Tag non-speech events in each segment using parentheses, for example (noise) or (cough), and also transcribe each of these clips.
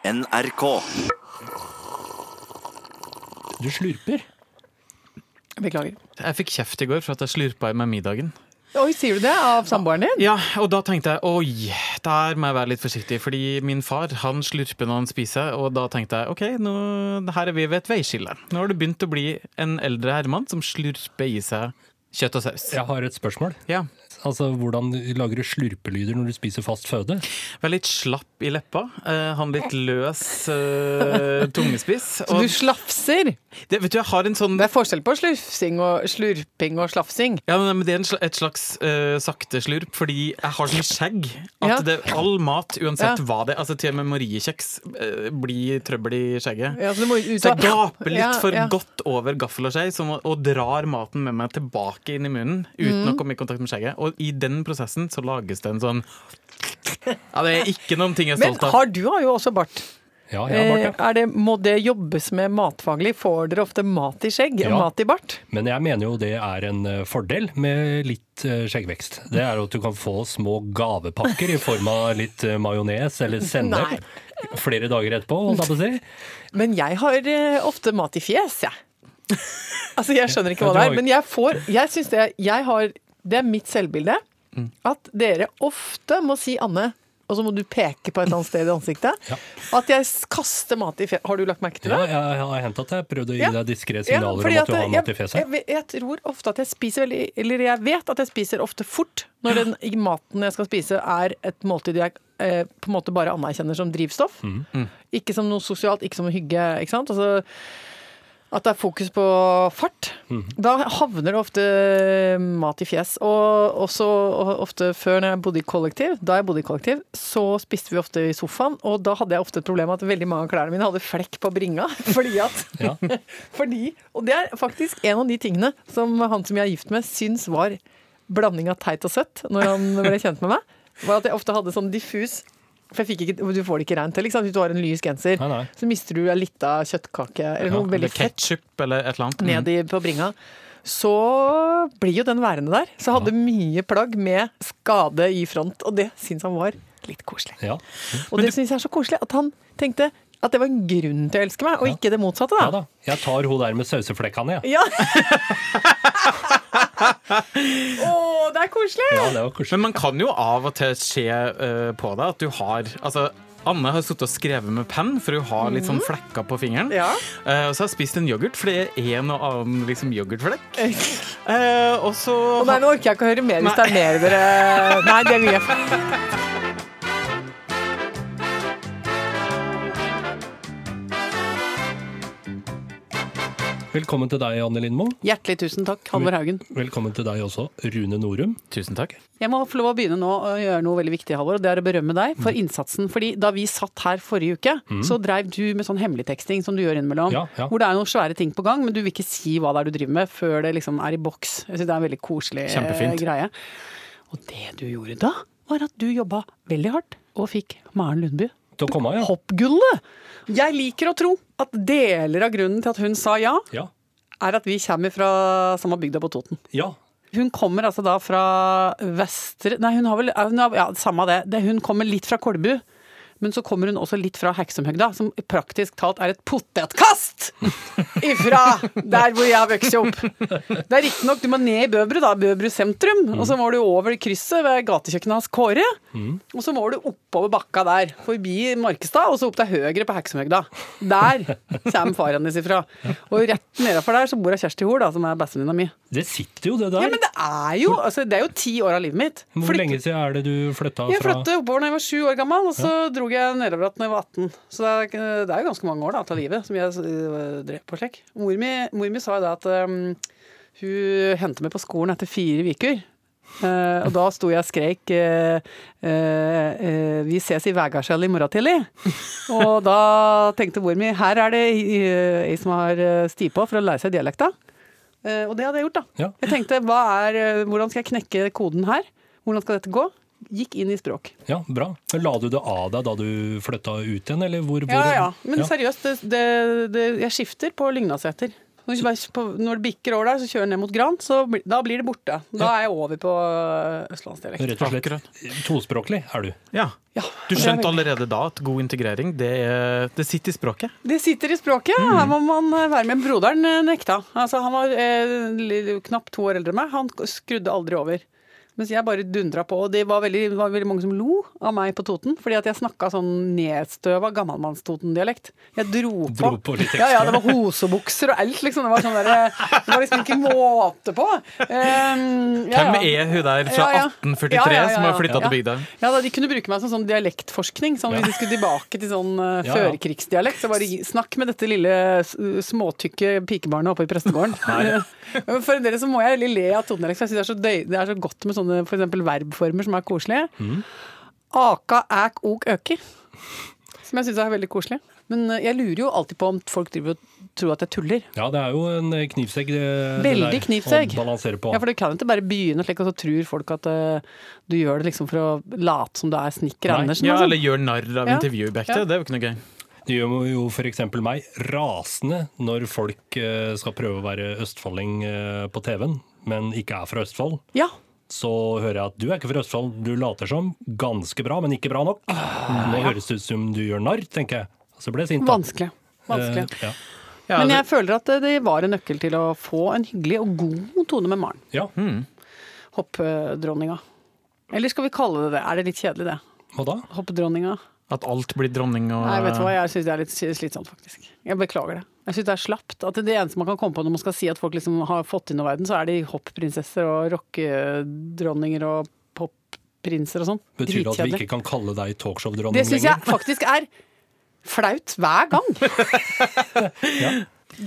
NRK. Du slurper. Beklager. Jeg fikk kjeft i går for at jeg slurpa i meg middagen. Oi, sier du det? Av samboeren din? Ja, og da tenkte jeg oi, der må jeg være litt forsiktig, fordi min far han slurper når han spiser, og da tenkte jeg ok, nå, her er vi ved et veiskille. Nå har du begynt å bli en eldre herremann som slurper i seg kjøtt og saus. Jeg har et spørsmål. Ja. Altså, Hvordan lager du slurpelyder når du spiser fast føde? Vær litt slapp i leppa. Ha han litt løs uh, (laughs) tungespiss. Så du slafser? det, vet du, jeg har en sånn Det er forskjell på slurfsing og slurping og slafsing. Ja, men Det er en et slags uh, sakte slurp, fordi jeg har sånn skjegg at Ja. det, all mat, uansett Ja. hva det altså Til og med moriekjeks uh, blir trøbbel i skjegget. Ja, så du må ut Så jeg gaper litt Ja, for ja. godt over gaffel og skje og drar maten med meg tilbake inn i munnen uten Mm. å komme i kontakt med skjegget. Og i den prosessen så lages det en sånn Ja, det er ikke noen ting jeg er Men stolt av. har du har jo også bart. Ja, ja, bart, Eh, ja. er det, må det jobbes med matfaglig? Får dere ofte mat i skjegg? Ja. Mat i bart? Men jeg mener jo det er en eh, fordel med litt eh, skjeggvekst. Det er at du kan få små gavepakker i form av litt eh, majones eller sennep flere dager etterpå, holdt jeg på å si. Men jeg har eh, ofte mat i fjes, jeg. (laughs) Altså, jeg skjønner ikke hva det er, men jeg får Jeg syns det Jeg har Det er mitt selvbilde at dere ofte må si Anne, og så må du peke på et annet sted i ansiktet, Ja. at jeg kaster mat i fjes. Har du lagt merke til det? Ja, jeg har hendt at jeg prøvde å gi Ja. deg diskré signaler ja, om at du har mat i Jeg, fjeset. jeg, jeg tror ofte at jeg spiser veldig Eller jeg vet at jeg spiser ofte fort når den i maten jeg skal spise er et måltid jeg eh, på en måte bare anerkjenner som drivstoff. Mm. Ikke som noe sosialt, ikke som hygge. ikke sant? Altså, at det er fokus på fart. Mm. Da havner det ofte mat i fjes. Og også ofte før når jeg bodde i kollektiv, da jeg bodde i kollektiv, så spiste vi ofte i sofaen, og da hadde jeg ofte et problem med at veldig mange av klærne mine hadde flekk på bringa. (laughs) Fordi at Ja. (laughs) fordi, Og det er faktisk en av de tingene som han som jeg er gift med, syns var blanding av teit og søtt når han ble kjent med meg. Var at jeg ofte hadde sånn diffus For ikke, du får det ikke rent til. Liksom. Hvis du har en lys genser, Nei, nei. så mister du en lita kjøttkake eller Ja, noe veldig eller fett ketsjup eller et eller annet. Ned i, på bringa. Så blir jo den værende der. Så hadde hadde mye plagg med skade i front, og det syns han var litt koselig. Ja. Og det syns jeg er så koselig at han tenkte at det var en grunn til å elske meg, og ikke det motsatte, ja da. da. Jeg tar hun der med sauseflekkene, jeg. Ja. (laughs) ja. Koselig! Ja, det var koselig. Men man kan jo av og til se uh, på deg at du har altså, Anne har sittet og skrevet med penn, for hun har litt sånn flekker på fingeren. Mhm. Ja. Uh, og så har jeg spist en yoghurt, for det er en og annen liksom, yoghurtflekk. Uh, og så Å nei, nå orker jeg ikke å høre mer hvis det er mer dere (laughs) Nei, det er jeg Velkommen til deg, Anne Lindmo. Hjertelig tusen takk, Halvor Haugen. Velkommen til deg også, Rune Norum. Tusen takk. Jeg må få lov å begynne nå å gjøre noe veldig viktig, Halvor. og Det er å berømme deg for innsatsen. Fordi da vi satt her forrige uke, så dreiv du med sånn hemmeligteksting som du gjør innimellom. Ja, ja. Hvor det er noen svære ting på gang, men du vil ikke si hva det er du driver med før det liksom er i boks. Jeg synes det er en veldig koselig eh, Kjempefint. greie. Og det du gjorde da, var at du jobba veldig hardt og fikk Maren Lundby Til å komme, ja. hoppgullet. Jeg liker å tro at deler av grunnen til at hun sa ja, Ja. er at vi kommer fra samme bygda på Toten. ja. Hun kommer altså da fra Vestre Nei, hun har vel Ja, samme det. det. Hun kommer litt fra Kolbu. Men så kommer hun også litt fra Heksumhøgda, som praktisk talt er et potetkast ifra der hvor jeg har vokst opp. Det er riktignok, du må ned i Bøbru, da, Bøbru sentrum. Og så må du over krysset ved gatekjøkkenet hans Kåre. Og så må du oppover bakka der, forbi Markestad, og så opp til høyre på Heksumhøgda. Der kommer faren hennes ifra. Og rett nedafor der så bor jeg Kjersti Hoel, som er bestevenninna mi. Det sitter jo, det der. Ja, men det er jo altså, Det er jo ti år av livet mitt. Hvor Flytt- lenge siden er det du flytta Jeg flytta oppover da jeg var sju år gammel, og så dro jeg nedover igjen da jeg var 18. Så det er, det er jo ganske mange år da, av livet som jeg øh, drev på slik. Mor mi, mor mi sa jo da at um, hun hentet meg på skolen etter fire uker. Uh, og da sto jeg og skreik uh, uh, eh, 'Vi ses i Vægarskjell i morgen tidlig'. og da tenkte mor mi her er det eh, ei som har eh, sti på for å lære seg dialekta. Eh, og det hadde jeg gjort, da. Ja. Jeg tenkte er, eh, hvordan skal jeg knekke koden her? Hvordan skal dette gå? Gikk inn i språk. Ja, bra. Men La du det av deg da du flytta ut igjen, eller hvor? hvor Ja, ja. Men ja. seriøst, det, det, det, jeg skifter på Lygnaseter. Når, det bikker over der, så kjører jeg ned mot Gran, så da blir det borte. Da er jeg over på øh, østlandsdialekt. Rett og slett Akkurat. tospråklig er du. Ja. Ja, Du skjønte allerede da at god integrering, det, det sitter i språket? Det sitter i språket. ja. Her må man øh, være med. Broderen øh, nekta. Altså, han var eh, knapt to år eldre enn meg. Han skrudde aldri over. Mens jeg bare dundra på. Og det var veldig, var veldig mange som lo av meg på Toten. Fordi at jeg snakka sånn nedstøva gammelmanns-Toten-dialekt. Jeg dro på. Dro på ja, ja, det var hosebukser og alt, liksom. Det var, sånn der, det var liksom ikke måte på. Um, ja, Hvem er hun der fra Ja, ja. 1843 Ja, ja, ja, som har flytta til bygda? Ja, da, De kunne bruke meg som sånn dialektforskning. Sånn, Hvis de skulle tilbake til sånn uh, førkrigsdialekt, så bare snakk med dette lille småtykke pikebarnet oppe i prestegården. (laughs) For dere så må jeg le av Totendialekt, for jeg synes det det er så godt med sånne for eksempel verbformer som er koselige. Mm. Aka, æk, ok, øki. Som jeg syns er veldig koselig. Men uh, jeg lurer jo alltid på om folk driver og tror at jeg tuller. Ja, det er jo en knivsegg det, det Veldig der, knivsegg. Å balansere på. Ja, for du kan jo ikke bare begynne slik, og så tror folk at uh, du gjør det liksom for å late som du er snekker Andersen. Ja, sånn. eller gjør narr av Ja. intervjuobjektet. Ja. Det er jo ikke noe gøy. Det gjør jo f.eks. meg rasende når folk eh, skal prøve å være østfolding eh, på TV-en, men ikke er fra Østfold. Ja, Så hører jeg at du er ikke fra Østfold, du later som ganske bra, men ikke bra nok. Nå høres det ut som du gjør narr, tenker jeg. Så ble jeg sint. da. vanskelig. vanskelig. Eh, ja. Ja, Men det- jeg føler at det- det var en nøkkel til å få en hyggelig og god tone med Maren. ja. Hoppdronninga. Eller skal vi kalle det det? Er det litt kjedelig, det? Hva da? Hoppdronninga? At alt blir dronning og Nei, vet du hva, jeg syns det er litt slitsomt, faktisk. Jeg beklager det. Jeg syns det er slapt. At det eneste man kan komme på når man skal si at folk liksom har fått inn over verden, så er de hoppprinsesser og rockedronninger og popprinser og sånn. Betyr det at vi ikke kan kalle deg talkshow-dronning lenger? Det syns jeg faktisk er flaut hver gang. (laughs)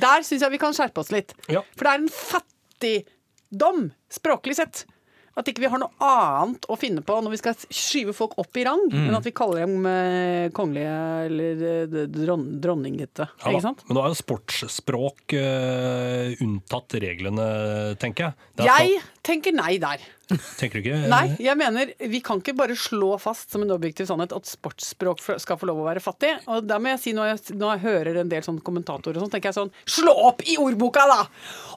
Der syns jeg vi kan skjerpe oss litt. Ja. For det er en fattigdom, språklig sett. At ikke vi har noe annet å finne på når vi skal skyve folk opp i rang, Mm. enn at vi kaller dem eh, kongelige eller eh, dron dronninghete. Ja, ikke sant? Men nå er jo sportsspråk uh, unntatt reglene, tenker jeg. Jeg tenker nei der. tenker du ikke? (laughs) Nei, jeg mener vi kan ikke bare slå fast som en objektiv sannhet at sportsspråk skal få lov å være fattig. Og der må jeg si, når jeg, når jeg hører en del sånn kommentatorer og sånn, tenker jeg sånn Slå opp i ordboka, da!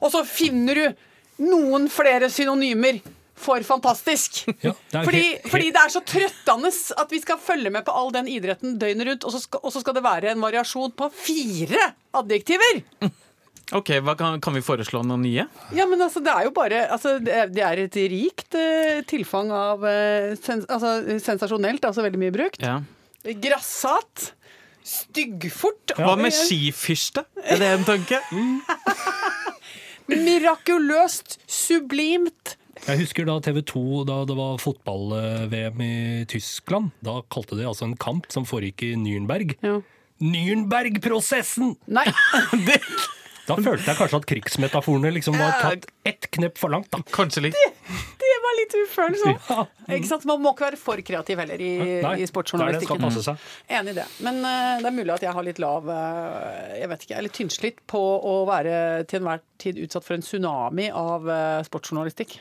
Og så finner du noen flere synonymer for fantastisk. (laughs) Ja, det fordi, fordi det er så trøttende at vi skal følge med på all den idretten døgnet rundt, og så skal, og så skal det være en variasjon på fire adjektiver! (laughs) Ok, hva kan, kan vi foreslå noen nye? Ja, men altså, det er jo bare altså, Det er, et rikt uh, tilfang av uh, sens, altså, Sensasjonelt, altså veldig mye brukt. Ja. Grassat. Styggfort. Hva med skifyrste? Er det en tanke? (laughs) Mirakuløst. Sublimt. Jeg husker da TV 2, da det var fotball-VM i Tyskland. Da kalte de altså en kamp som foregikk i Nürnberg. Ja. Nürnberg-prosessen! Nei, (laughs) Da følte jeg kanskje at krigsmetaforene liksom var tatt ett knepp for langt. da. Kanskje litt. det var litt ufølsomt. Ja. Ikke sant? Man må ikke være for kreativ heller i, Nei, i det er det, seg. Enig i det. Men uh, det er mulig at jeg har litt lav eh, Jeg vet ikke, eller er tynnslitt på å være til enhver tid utsatt for en tsunami av uh, sportsjournalistikk.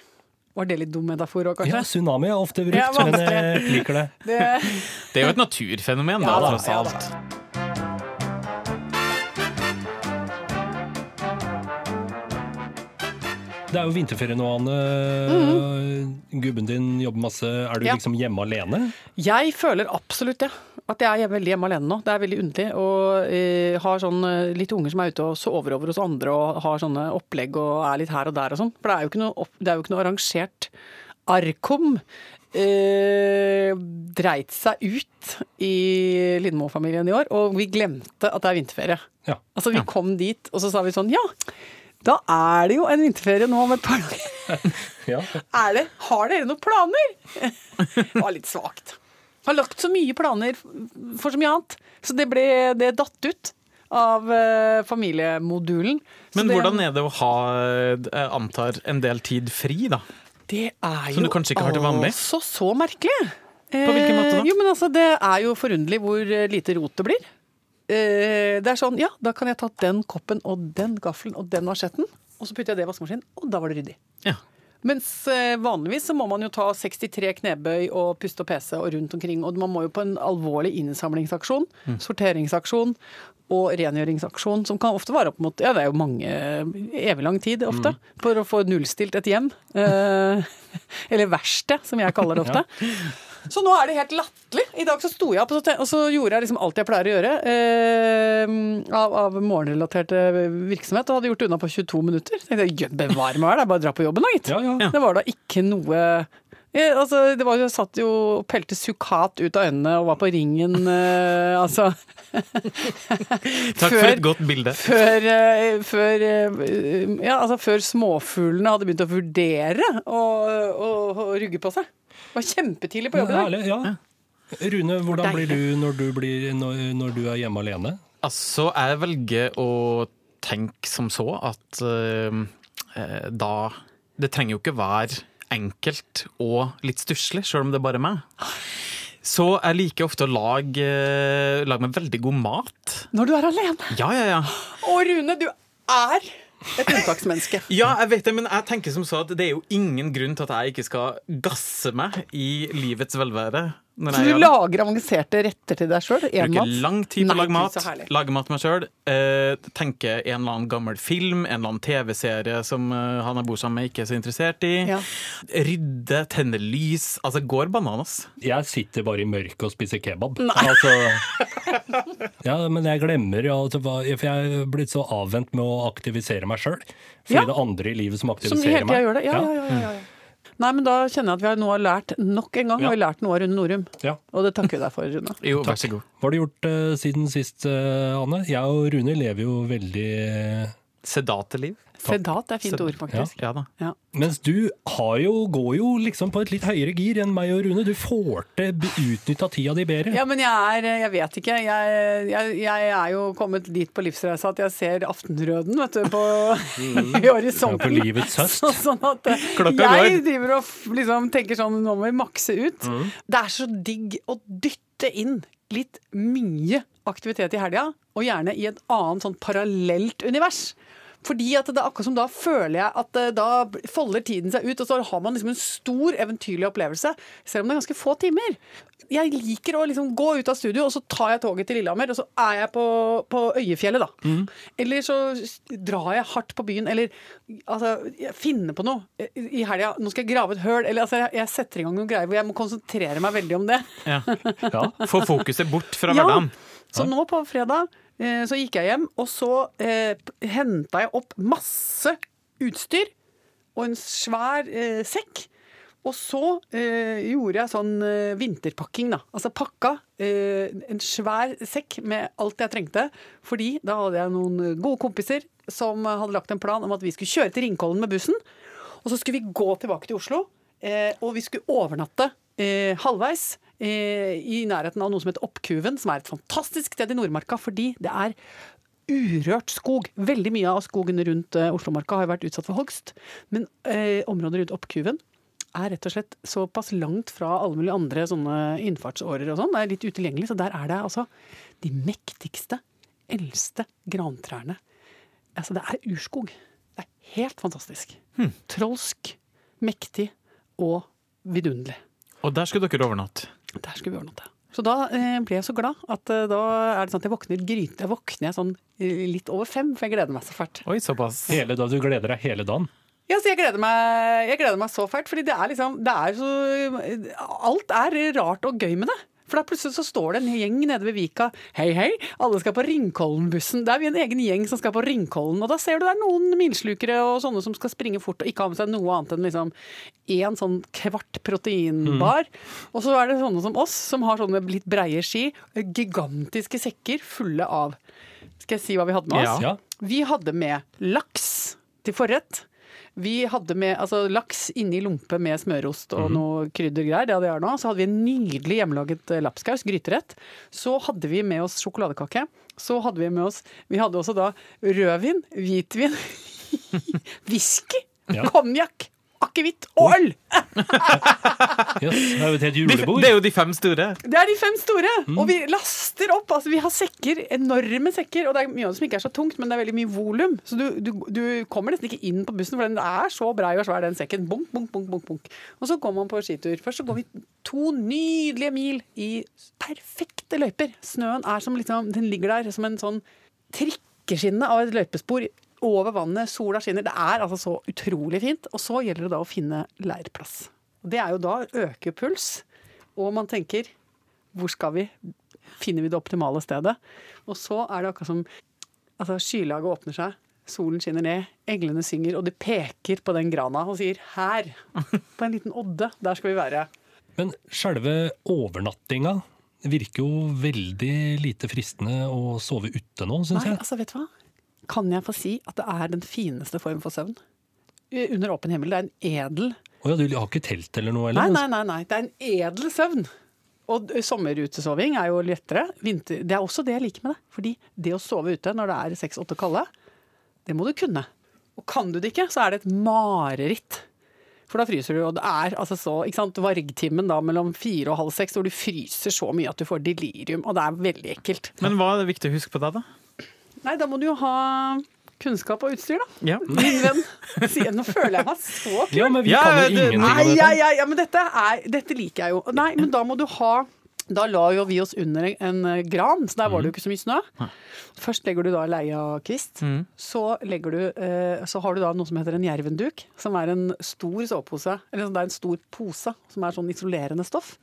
Var det litt dum metafor òg, Ja, tsunami er ofte brukt, Ja, men jeg liker det. Det, Det er jo et naturfenomen, Ja da, tross ja da. alt. Det er jo vinterferie nå, Anne. Gubben din jobber masse. Er du. Ja. liksom hjemme alene? Jeg føler absolutt det. At jeg er veldig hjemme alene nå. Det er veldig underlig. Og eh, har sånn eh, litt unger som er ute og sover over hos andre og har sånne opplegg og er litt her og der og sånn. For det er jo ikke noe, opp, det er jo ikke noe arrangert Arkom. Eh, dreit seg ut i Lindmo-familien i år, og vi glemte at det er vinterferie. Ja. Altså Vi kom dit, og så sa vi sånn Ja, da er det jo en vinterferie nå om et par dager. (laughs) ja. Er det, har dere noen planer? (laughs) Det var litt svakt. Har lagt så mye planer for så mye annet. Så det ble det datt ut av eh, familiemodulen. Så Men det, hvordan er det å ha, jeg antar, en del tid fri, da? Det er Som jo altså så merkelig. På hvilken måte da? Eh, Jo, men altså, Det er jo forunderlig hvor eh, lite rot det blir. Eh, Det er sånn, ja, da kan jeg ta den koppen og den gaffelen og den asjetten, og så putter jeg det i vaskemaskinen, og da var det ryddig. Ja. Mens eh, vanligvis så må man jo ta 63 knebøy og puste og pese og rundt omkring. Og man må jo på en alvorlig innsamlingsaksjon, sorteringsaksjon og rengjøringsaksjon, som kan ofte vare opp mot Ja, det er jo mange Evig lang tid ofte, for å få nullstilt et hjem. Eh, (laughs) eller verksted, som jeg kaller det (laughs) ofte. Så nå er det helt latterlig. I dag så sto jeg opp og så, gjorde jeg liksom alt jeg pleier å gjøre eh, av, av morgenrelatert virksomhet, og hadde gjort det unna på 22 minutter. Så tenkte jeg, «Jø, bevare meg, det er bare å dra på jobben da, gitt. Ja, ja. Det var da ikke noe jeg, altså, det var jeg satt jo og pelte sukkat ut av øynene og var på ringen, uh, (laughs) altså Takk for et godt bilde. før, uh, før, uh, ja, altså før småfuglene hadde begynt å vurdere å rugge på seg. Var kjempetidlig på jobb i dag. Ja. Rune, hvordan blir du når du, blir, når, når du er hjemme alene? Altså, jeg velger å tenke som så at eh, eh, da Det trenger jo ikke være enkelt og litt stusslig, sjøl om det er bare meg. Så jeg liker ofte å lage, eh, lage meg veldig god mat. Når du er alene. Ja, ja, ja. Å, Rune, du er et unntaksmenneske. (laughs) Ja, jeg vet det, men jeg tenker som så at det er jo ingen grunn til at jeg ikke skal gasse meg i livets velvære. Så du gjør lager avanserte retter til deg sjøl? Bruker lang tid på å lage mat. Lager. Lage mat meg sjøl. Eh, tenker en eller annen gammel film, en eller annen TV-serie som eh, han jeg bor sammen med, ikke er så interessert i. Ja. Rydde, tenne lys. Altså, går bananas. Jeg sitter bare i mørket og spiser kebab. Altså, ja, men jeg glemmer ja, altså, For jeg er blitt så avvent med å aktivisere meg sjøl. Fordi Ja. det er andre i livet som aktiviserer som meg. gjør det? Ja, ja, ja. ja, ja. Nei, men da kjenner jeg at vi har nå har lært nok en gang. Ja. Har vi lært noe av Rune Norum. Ja. Og det takker vi deg for, Rune. Jo, vær så god. Hva har du gjort uh, siden sist, uh, Anne? Jeg og Rune lever jo veldig uh... Sedate liv. Sedat er fint ord, faktisk. Ja da. Ja. Mens du har jo, går jo liksom på et litt høyere gir enn meg og Rune. Du får til utnytta tida di bedre. Ja, men jeg er Jeg vet ikke. Jeg, jeg, jeg er jo kommet dit på livsreisa at jeg ser Aftenrøden, vet du, på (laughs) i horisonten. Ja, på livets høst. Så, sånn at eh, Klokka jeg går. driver og liksom tenker sånn Nå må vi makse ut. Mm. Det er så digg å dytte inn litt mye aktivitet i helga, og gjerne i et annet sånn parallelt univers. Fordi at det er akkurat som da føler jeg at eh, da folder tiden seg ut, og så har man liksom en stor eventyrlig opplevelse, selv om det er ganske få timer. Jeg liker å liksom gå ut av studio, og så tar jeg toget til Lillehammer, og så er jeg på, på Øyefjellet, da. Eller så drar jeg hardt på byen, eller altså, jeg finner på noe i helga. Nå skal jeg grave et høl, eller altså, jeg, setter i gang noen greier hvor jeg må konsentrere meg veldig om det. Ja. Ja. Få fokuset bort fra (laughs) Ja. hverdagen. Så nå på fredag så gikk jeg hjem, og så eh, henta jeg opp masse utstyr og en svær eh, sekk. Og så eh, gjorde jeg sånn eh, vinterpakking, da. Altså pakka eh, en svær sekk med alt jeg trengte. Fordi da hadde jeg noen gode kompiser som hadde lagt en plan om at vi skulle kjøre til Ringkollen med bussen. Og så skulle vi gå tilbake til Oslo, eh, og vi skulle overnatte eh, halvveis eh, i nærheten av noe som heter Oppkuven, som er et fantastisk sted i Nordmarka, fordi det er urørt skog. Veldig mye av skogen rundt eh, Oslomarka har vært utsatt for hogst. Men eh, området rundt Oppkuven er rett og slett såpass langt fra alle mulige andre sånne innfartsårer og sånn. Det er litt utilgjengelig, så der er det altså de mektigste, eldste grantrærne. Altså, det er urskog. Det er helt fantastisk. Trolsk, mektig og vidunderlig. Og der skulle dere overnatte. Der skulle vi overnatte. Så da eh, ble jeg så glad at eh, da er det sånn at jeg våkner gryte. Jeg våkner sånn litt over fem, for jeg gleder meg så fælt. Oi, såpass. Hele da, du gleder deg hele dagen. Ja, så jeg gleder meg, jeg gleder meg så fælt, fordi det er liksom det er så, Alt er rart og gøy med det. For da plutselig så står det en gjeng nede ved Vika. Hei, hei, alle skal på Ringkollen-bussen. Det er vi en egen gjeng som skal på Ringkollen. Og da ser du det er noen milslukere og sånne som skal springe fort og ikke ha med seg noe annet enn liksom én sånn kvart proteinbar. Og så er det sånne som oss, som har sånne litt breie ski. Gigantiske sekker fulle av Skal jeg si hva vi hadde med oss? Ja. Vi hadde med laks til forrett. Vi hadde med altså, laks inni lompe med smørost og noe kryddergreier. Det hadde jeg nå. Så hadde vi en nydelig hjemmelaget eh, lapskaus, gryterett. Så hadde vi med oss sjokoladekake. Så hadde vi med oss Vi hadde også da rødvin, hvitvin, (laughs) whisky, Ja. konjakk akevitt og øl! (laughs) Yes, det er jo et helt julebord. det er jo de fem store. Det er de fem store! Og vi laster opp. altså Vi har sekker, enorme sekker, og det er mye av det som ikke er så tungt, men det er veldig mye volum. Så du, du, du kommer nesten ikke inn på bussen, for den er så brei og svær, den sekken. Bunk, bunk, bunk, bunk, bunk. Og så går man på skitur. Først så går vi to nydelige mil i perfekte løyper. Snøen er som liksom, den ligger der som en sånn trikkeskinne av et løypespor over vannet. Sola skinner. Det er altså så utrolig fint. Og så gjelder det da å finne leirplass. Det er jo da øker puls, og man tenker hvor skal vi? Finner vi det optimale stedet? Og så er det akkurat som altså, skylaget åpner seg, solen skinner ned, englene synger, og de peker på den grana og sier 'her'. På en liten odde. Der skal vi være. Men selve overnattinga virker jo veldig lite fristende å sove ute nå, syns jeg. altså, vet du hva? Kan jeg få si at det er den fineste form for søvn? Under åpen himmel. Det er en edel Å ja, du har ikke telt eller noe, Nei, eller? nei, nei, nei. Det er en edel søvn. Og sommerutesoving er jo lettere. Vinter, det er også det jeg liker med det. Fordi det å sove ute når det er seks-åtte kalde, det må du kunne. Og kan du det ikke, så er det et mareritt. For da fryser du, og det er altså så ikke sant, Vargtimen da mellom fire og halv seks hvor du fryser så mye at du får delirium, og det er veldig ekkelt. Men hva er det viktig å huske på da, da? Nei, da må du jo ha kunnskap og utstyr, da. Ja. Min venn. Sier- Nå føler jeg meg så kul. Ja, men vi Ja, kan jo ingenting om Nei, dette. ja, ja, ja, men dette, er, dette liker jeg jo. Nei, men da må du ha Da la jo vi oss under en eh, gran, så der var det jo ikke så mye snø. Først legger du da leiakvist. Så, legger du, eh, så har du da noe som heter en jervenduk, som er en stor sovepose. Eller det er en stor pose som er sånn isolerende stoff.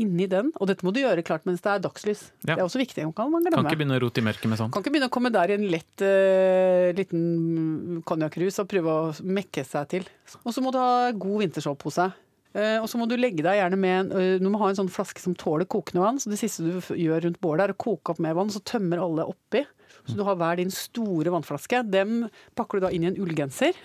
Inni den, og dette må du gjøre klart mens det er dagslys. Ja. Det er også viktig. Kan man Kan ikke begynne å rote i mørket med sånt. Kan ikke begynne å komme der i en lett uh, liten konjakkrus og prøve å mekke seg til. Og så må du ha god vintersovepose. Eh, og så må du legge deg gjerne med eh, Du må ha en sånn flaske som tåler kokende vann. Så det siste du gjør rundt bålet, er å koke opp mer vann, så tømmer alle oppi. Så du har hver din store vannflaske. Dem pakker du da inn i en ullgenser.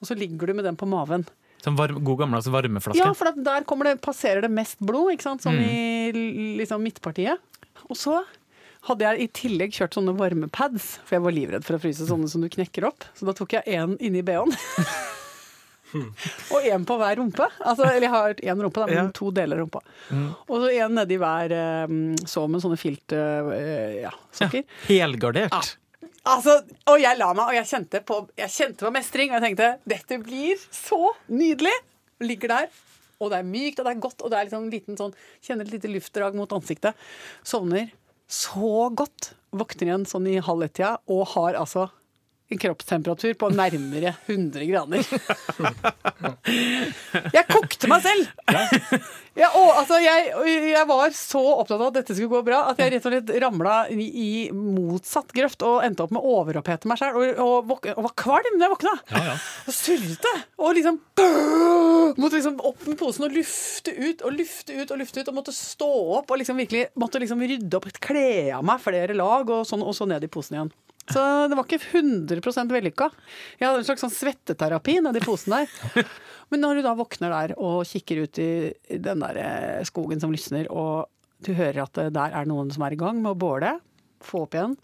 Og så ligger du med den på maven. Som varm, god gammeldags varmeflaske. Ja, for at der det, passerer det mest blod, ikke sant? sånn i liksom midtpartiet. Og så hadde jeg i tillegg kjørt sånne varmepads, for jeg var livredd for å fryse sånne som du knekker opp. Så da tok jeg én inni bh-en. (laughs) (laughs) og én på hver rumpe. Altså, eller jeg har én rumpe, da, men Ja. to deler rumpa. Mm. Og så én nedi hver um, så med sånne filte eh, ja, sokker. Helgardert. Altså, og jeg la meg, og jeg kjente på, jeg kjente på mestring, og jeg tenkte dette blir så nydelig. Ligger der, og det er mykt, og det er godt, og det er liksom en liten sånn, kjenner et lite luftdrag mot ansiktet. Sovner så godt. Våkner igjen sånn i halv ett-tida, og har altså kroppstemperatur på nærmere 100 grader. Jeg kokte meg selv! Jeg, og, altså, jeg, jeg var så opptatt av at dette skulle gå bra, at jeg rett og slett ramla i, i motsatt grøft og endte opp med å overopphete meg sjøl. Og, og, og var kvalm da jeg våkna. Ja, ja. Og surrete. Og liksom Måtte liksom opp med posen og lufte ut og lufte ut og lufte ut. Og måtte stå opp og liksom virkelig måtte liksom rydde opp, kle av meg flere lag, og, sånn, og så ned i posen igjen. Så det var ikke 100% vellykka. Jeg hadde en slags sånn svetteterapi nedi posen der. (laughs) Men når du da våkner der og kikker ut i den der eh, skogen som lysner, og du hører at eh, der er noen som er i gang med å båle, få opp igjen.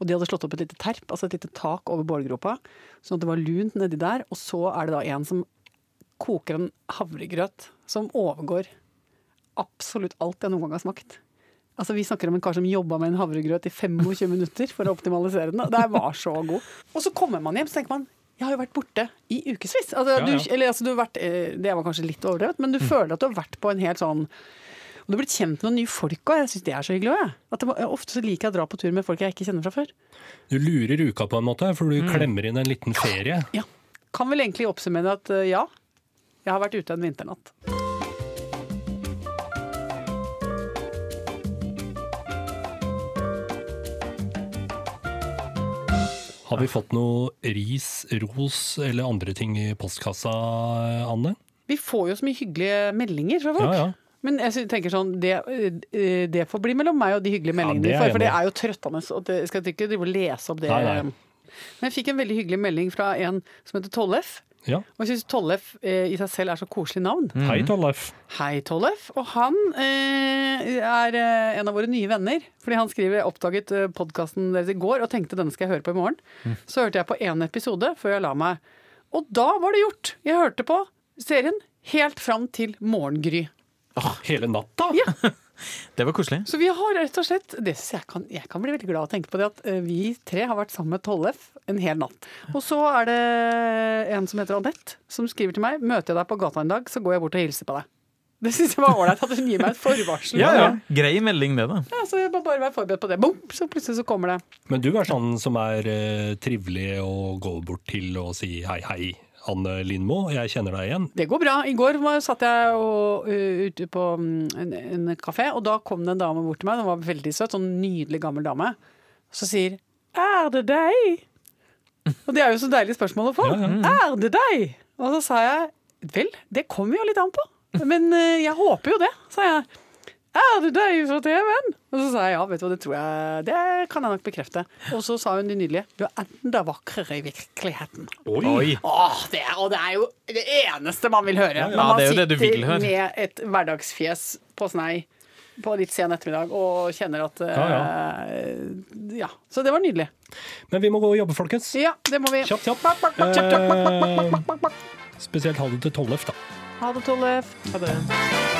Og de hadde slått opp et lite terp, altså et lite tak over bålgropa, sånn at det var lunt nedi der. Og så er det da en som koker en havregrøt som overgår absolutt alt jeg noen gang har smakt. Altså Vi snakker om en kar som jobba med en havregrøt i 25 minutter for å optimalisere den. Det var så god. Og så kommer man hjem så tenker man jeg har jo vært borte i ukevis. Altså, Ja, ja. eller, altså, du har vært, eh, det var kanskje litt overdrevet, men du føler at du har vært på en helt sånn og du har blitt kjent med noen nye folk òg. Jeg syns det er så hyggelig òg. Ofte så liker jeg å dra på tur med folk jeg ikke kjenner fra før. Du lurer uka på en måte, for du klemmer inn en liten ferie. Ja. Kan vel egentlig oppsummere at eh, ja, jeg har vært ute en vinternatt. Har vi fått noe ris, ros eller andre ting i postkassa, Anne? Vi får jo så mye hyggelige meldinger fra folk. Ja, ja. Men jeg tenker sånn, det, eh, det får bli mellom meg og de hyggelige meldingene det de er får, for det er jo trøttende. Og det, jeg skal ikke drive og lese opp det. Nei, nei. Men jeg fikk en veldig hyggelig melding fra en som heter Tollef. Ja. Og jeg syns Tollef eh, i seg selv er så koselig navn. Hei, Tollef. Hei, Tollef. Og han eh, er eh, en av våre nye venner. Fordi han skriver 'oppdaget eh, podkasten deres i går og tenkte denne skal jeg høre på i morgen'. Så hørte jeg på én episode før jeg la meg. Og da var det gjort! Jeg hørte på serien helt fram til morgengry. Hele natta? (laughs) Det var koselig. Så vi har rett og slett det jeg, kan, jeg kan bli veldig glad av å tenke på det at eh, vi tre har vært sammen med Tollef en hel natt. Og så er det en som heter Anette, som skriver til meg Møter jeg deg på gata en dag, så går jeg bort og hilser på deg. Det syns jeg var ålreit at hun gir meg et forvarsel. Ja, ja. Grei melding, det, da. Ja, så jeg må bare være forberedt på det. Bom, så plutselig så kommer det. Men du er sånn som er uh, trivelig å gå bort til og si hei, hei, Anne Lindmo, jeg kjenner deg igjen. Det går bra. I går satt jeg og, uh, ute på mm, en, en kafé, og da kom det en dame bort til meg. Hun var veldig søt, sånn nydelig gammel dame. Så sier 'Er det deg?' Og det er jo så deilig spørsmål å få. Er det deg? Og så sa jeg vel, det kommer jo litt an på. Men uh, jeg håper jo det, sa jeg. Er det deg fra TV-en? Og så sa jeg ja, vet du hva, det tror jeg Det kan jeg nok bekrefte. Og så sa hun det nydelige. Du er enda vakrere i virkeligheten. Oi. Åh, det er, og det er jo det eneste man vil høre. Ja, Ja, man det er jo det du vil sitter høre. med et hverdagsfjes på snei på litt sen ettermiddag og kjenner at uh, ja, Så det var nydelig. Men vi må gå og jobbe, folkens. Ja, det må vi. Kjapt, kjapt. Bak, bak, bak, kjapt, kjapt, bak, bak, bak, bak, bak, bak. Spesielt ha det til Tollef, da. Ha det, Tollef. Ha det.